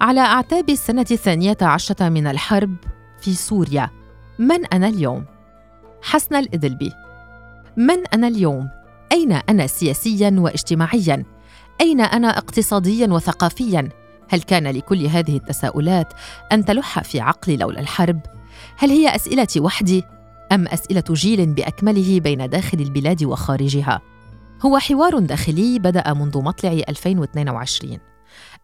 على أعتاب السنة الثانية عشرة من الحرب في سوريا من أنا اليوم؟ حسن الإدلبي من أنا اليوم؟ أين أنا سياسياً واجتماعياً؟ أين أنا اقتصادياً وثقافياً؟ هل كان لكل هذه التساؤلات أن تلح في عقلي لولا الحرب؟ هل هي أسئلتي وحدي أم أسئلة جيل بأكمله بين داخل البلاد وخارجها؟ هو حوار داخلي بدأ منذ مطلع 2022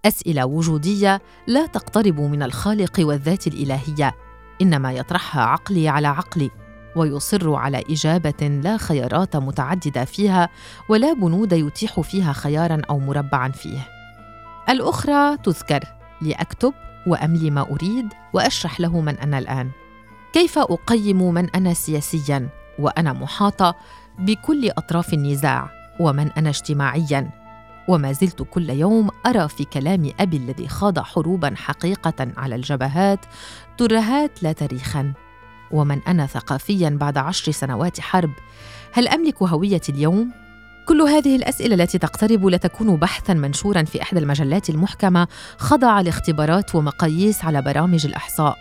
أسئلة وجودية لا تقترب من الخالق والذات الإلهية إنما يطرحها عقلي على عقلي ويصر على إجابة لا خيارات متعددة فيها ولا بنود يتيح فيها خيارا أو مربعا فيه. الأخرى تذكر لأكتب وأملي ما أريد وأشرح له من أنا الآن. كيف أقيم من أنا سياسياً وأنا محاطة بكل أطراف النزاع ومن أنا اجتماعياً؟ وما زلت كل يوم أرى في كلام أبي الذي خاض حروبا حقيقة على الجبهات ترهات لا تاريخا. ومن أنا ثقافيا بعد عشر سنوات حرب هل أملك هويتي اليوم؟ كل هذه الأسئلة التي تقترب لتكون بحثا منشورا في إحدى المجلات المحكمة خضع لاختبارات ومقاييس على برامج الإحصاء.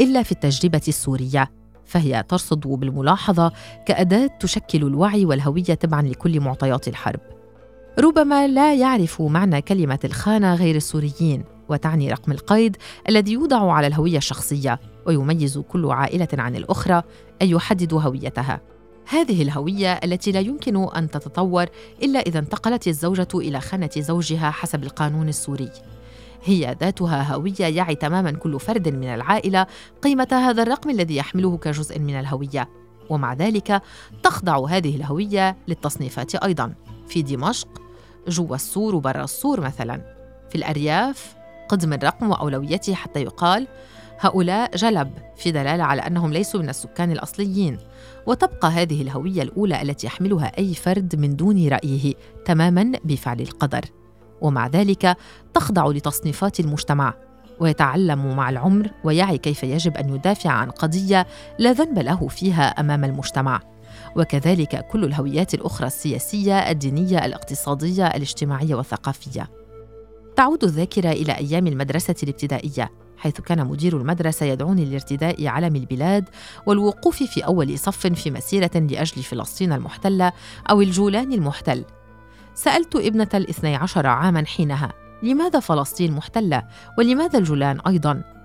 إلا في التجربة السورية فهي ترصد بالملاحظة كأداة تشكل الوعي والهوية تبعا لكل معطيات الحرب. ربما لا يعرف معنى كلمة الخانة غير السوريين وتعني رقم القيد الذي يوضع على الهوية الشخصية ويميز كل عائلة عن الأخرى أي يحدد هويتها. هذه الهوية التي لا يمكن أن تتطور إلا إذا انتقلت الزوجة إلى خانة زوجها حسب القانون السوري. هي ذاتها هوية يعي تماما كل فرد من العائلة قيمة هذا الرقم الذي يحمله كجزء من الهوية. ومع ذلك تخضع هذه الهوية للتصنيفات أيضا. في دمشق جوا السور وبرا السور مثلا. في الأرياف قدم الرقم وأولويته حتى يقال هؤلاء جلب في دلالة على أنهم ليسوا من السكان الأصليين. وتبقى هذه الهوية الأولى التي يحملها أي فرد من دون رأيه تماما بفعل القدر. ومع ذلك تخضع لتصنيفات المجتمع ويتعلم مع العمر ويعي كيف يجب أن يدافع عن قضية لا ذنب له فيها أمام المجتمع. وكذلك كل الهويات الأخرى السياسية الدينية الاقتصادية الاجتماعية والثقافية. تعود الذاكرة إلى أيام المدرسة الابتدائية حيث كان مدير المدرسة يدعوني لارتداء علم البلاد والوقوف في أول صف في مسيرة لأجل فلسطين المحتلة أو الجولان المحتل. سألت ابنة الاثني عشر عاما حينها لماذا فلسطين محتلة؟ ولماذا الجولان أيضا؟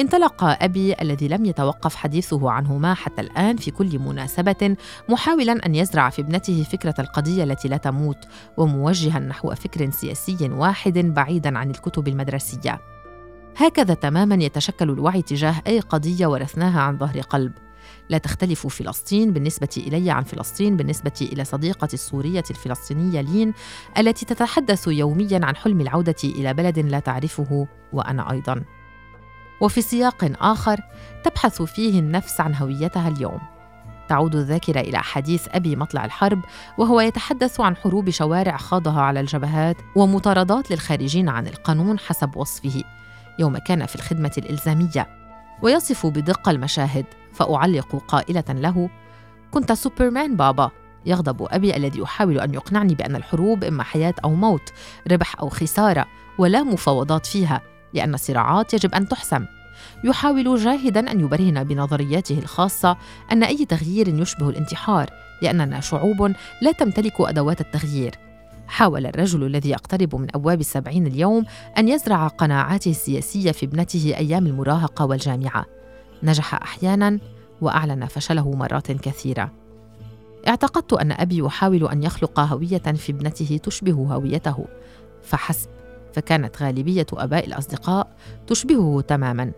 انطلق أبي الذي لم يتوقف حديثه عنهما حتى الآن في كل مناسبة محاولا أن يزرع في ابنته فكرة القضية التي لا تموت وموجها نحو فكر سياسي واحد بعيدا عن الكتب المدرسية. هكذا تماما يتشكل الوعي تجاه أي قضية ورثناها عن ظهر قلب. لا تختلف فلسطين بالنسبة إلي عن فلسطين بالنسبة إلى صديقتي السورية الفلسطينية لين التي تتحدث يوميا عن حلم العودة إلى بلد لا تعرفه وأنا أيضا. وفي سياق آخر تبحث فيه النفس عن هويتها اليوم. تعود الذاكرة إلى حديث أبي مطلع الحرب وهو يتحدث عن حروب شوارع خاضها على الجبهات ومطاردات للخارجين عن القانون حسب وصفه. يوم كان في الخدمة الإلزامية. ويصف بدقة المشاهد فأعلق قائلة له كنت سوبرمان بابا. يغضب أبي الذي يحاول أن يقنعني بأن الحروب إما حياة أو موت ربح أو خسارة ولا مفاوضات فيها. لأن الصراعات يجب أن تحسم. يحاول جاهدا أن يبرهن بنظرياته الخاصة أن أي تغيير يشبه الانتحار لأننا شعوب لا تمتلك أدوات التغيير. حاول الرجل الذي يقترب من أبواب السبعين اليوم أن يزرع قناعاته السياسية في ابنته أيام المراهقة والجامعة. نجح أحيانا وأعلن فشله مرات كثيرة. اعتقدت أن أبي يحاول أن يخلق هوية في ابنته تشبه هويته فحسب فكانت غالبية أباء الأصدقاء تشبهه تماما.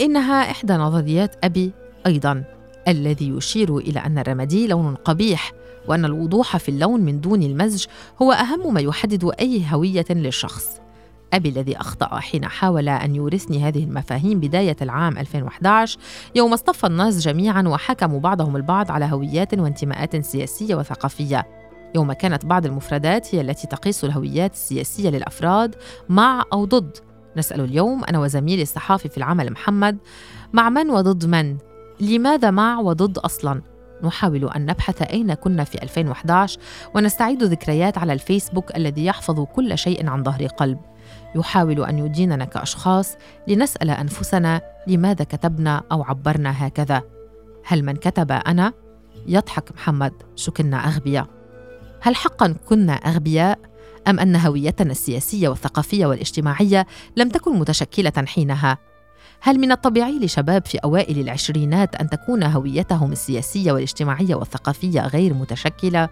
إنها إحدى نظريات أبي أيضا الذي يشير إلى أن الرمادي لون قبيح وأن الوضوح في اللون من دون المزج هو أهم ما يحدد أي هوية للشخص. أبي الذي أخطأ حين حاول أن يورثني هذه المفاهيم بداية العام 2011 يوم اصطف الناس جميعا وحكموا بعضهم البعض على هويات وانتماءات سياسية وثقافية. يوم كانت بعض المفردات هي التي تقيس الهويات السياسية للأفراد مع أو ضد. نسأل اليوم أنا وزميلي الصحافي في العمل محمد مع من وضد من؟ لماذا مع وضد أصلاً؟ نحاول أن نبحث أين كنا في 2011 ونستعيد ذكريات على الفيسبوك الذي يحفظ كل شيء عن ظهر قلب. يحاول أن يديننا كأشخاص لنسأل أنفسنا لماذا كتبنا أو عبرنا هكذا. هل من كتب أنا؟ يضحك محمد. شو كنا أغبياء. هل حقا كنا أغبياء؟ أم أن هويتنا السياسية والثقافية والاجتماعية لم تكن متشكلة حينها؟ هل من الطبيعي لشباب في أوائل العشرينات أن تكون هويتهم السياسية والاجتماعية والثقافية غير متشكلة؟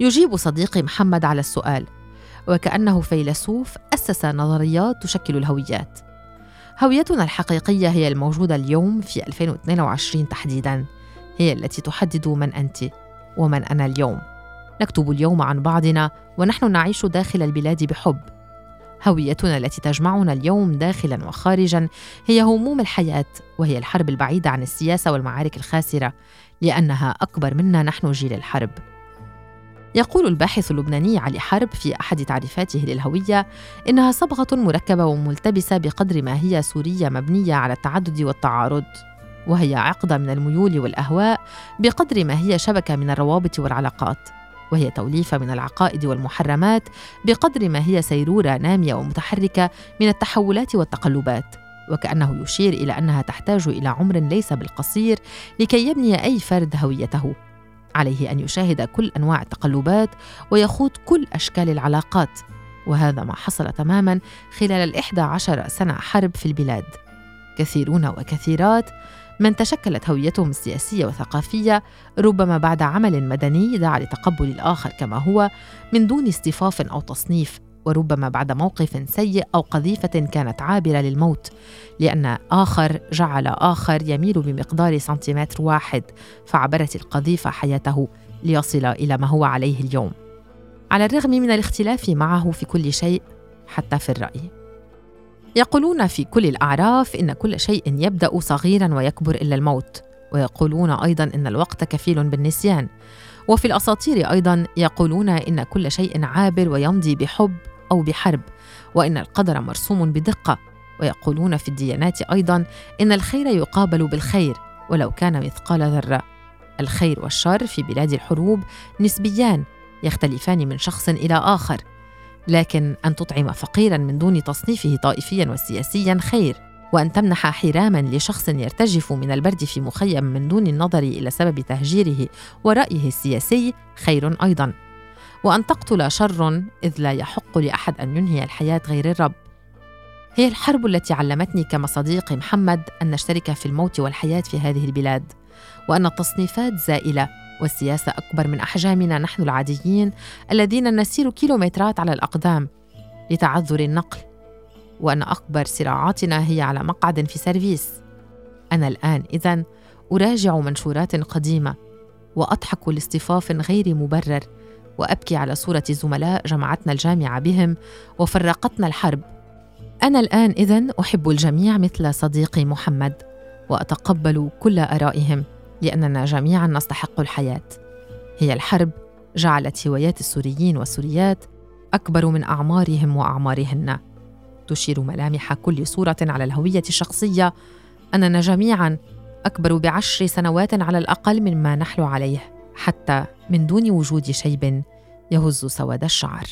يجيب صديقي محمد على السؤال وكأنه فيلسوف أسس نظريات تشكل الهويات. هويتنا الحقيقية هي الموجودة اليوم في 2022 تحديدا هي التي تحدد من أنت ومن أنا اليوم. نكتب اليوم عن بعضنا ونحن نعيش داخل البلاد بحب. هويتنا التي تجمعنا اليوم داخلا وخارجا هي هموم الحياة وهي الحرب البعيدة عن السياسة والمعارك الخاسرة لأنها أكبر منا نحن جيل الحرب. يقول الباحث اللبناني علي حرب في أحد تعريفاته للهوية إنها صبغة مركبة وملتبسة بقدر ما هي سورية مبنية على التعدد والتعارض وهي عقدة من الميول والأهواء بقدر ما هي شبكة من الروابط والعلاقات. وهي توليفة من العقائد والمحرمات بقدر ما هي سيرورة نامية ومتحركة من التحولات والتقلبات. وكأنه يشير إلى أنها تحتاج إلى عمر ليس بالقصير لكي يبني أي فرد هويته. عليه أن يشاهد كل أنواع التقلبات ويخوض كل أشكال العلاقات وهذا ما حصل تماما خلال الإحدى عشر سنة حرب في البلاد. كثيرون وكثيرات من تشكلت هويتهم السياسية والثقافية ربما بعد عمل مدني دعا لتقبل الآخر كما هو من دون اصطفاف أو تصنيف وربما بعد موقف سيء أو قذيفة كانت عابرة للموت لأن آخر جعل آخر يميل بمقدار سنتيمتر واحد فعبرت القذيفة حياته ليصل إلى ما هو عليه اليوم. على الرغم من الاختلاف معه في كل شيء حتى في الرأي. يقولون في كل الأعراف إن كل شيء يبدأ صغيرا ويكبر إلا الموت ويقولون أيضا إن الوقت كفيل بالنسيان. وفي الأساطير أيضا يقولون إن كل شيء عابر ويمضي بحب أو بحرب وإن القدر مرسوم بدقة. ويقولون في الديانات أيضا إن الخير يقابل بالخير ولو كان مثقال ذرة. الخير والشر في بلاد الحروب نسبيان يختلفان من شخص إلى آخر. لكن أن تطعم فقيرا من دون تصنيفه طائفيا وسياسيا خير وأن تمنح حراما لشخص يرتجف من البرد في مخيم من دون النظر إلى سبب تهجيره ورأيه السياسي خير أيضا. وأن تقتل شر إذ لا يحق لأحد أن ينهي الحياة غير الرب. هي الحرب التي علمتني كما صديقي محمد أن نشترك في الموت والحياة في هذه البلاد وأن التصنيفات زائلة والسياسة أكبر من أحجامنا نحن العاديين الذين نسير كيلومترات على الأقدام لتعذر النقل وأن أكبر صراعاتنا هي على مقعد في سيرفيس. أنا الآن إذا أراجع منشورات قديمة وأضحك لاصطفاف غير مبرر وأبكي على صورة زملاء جمعتنا الجامعة بهم وفرقتنا الحرب. أنا الآن إذا أحب الجميع مثل صديقي محمد وأتقبل كل آرائهم. لأننا جميعا نستحق الحياة. هي الحرب جعلت هوايات السوريين والسوريات أكبر من أعمارهم وأعمارهن. تشير ملامح كل صورة على الهوية الشخصية أننا جميعا أكبر بعشر سنوات على الأقل مما نحلو عليه حتى من دون وجود شيب يهز سواد الشعر.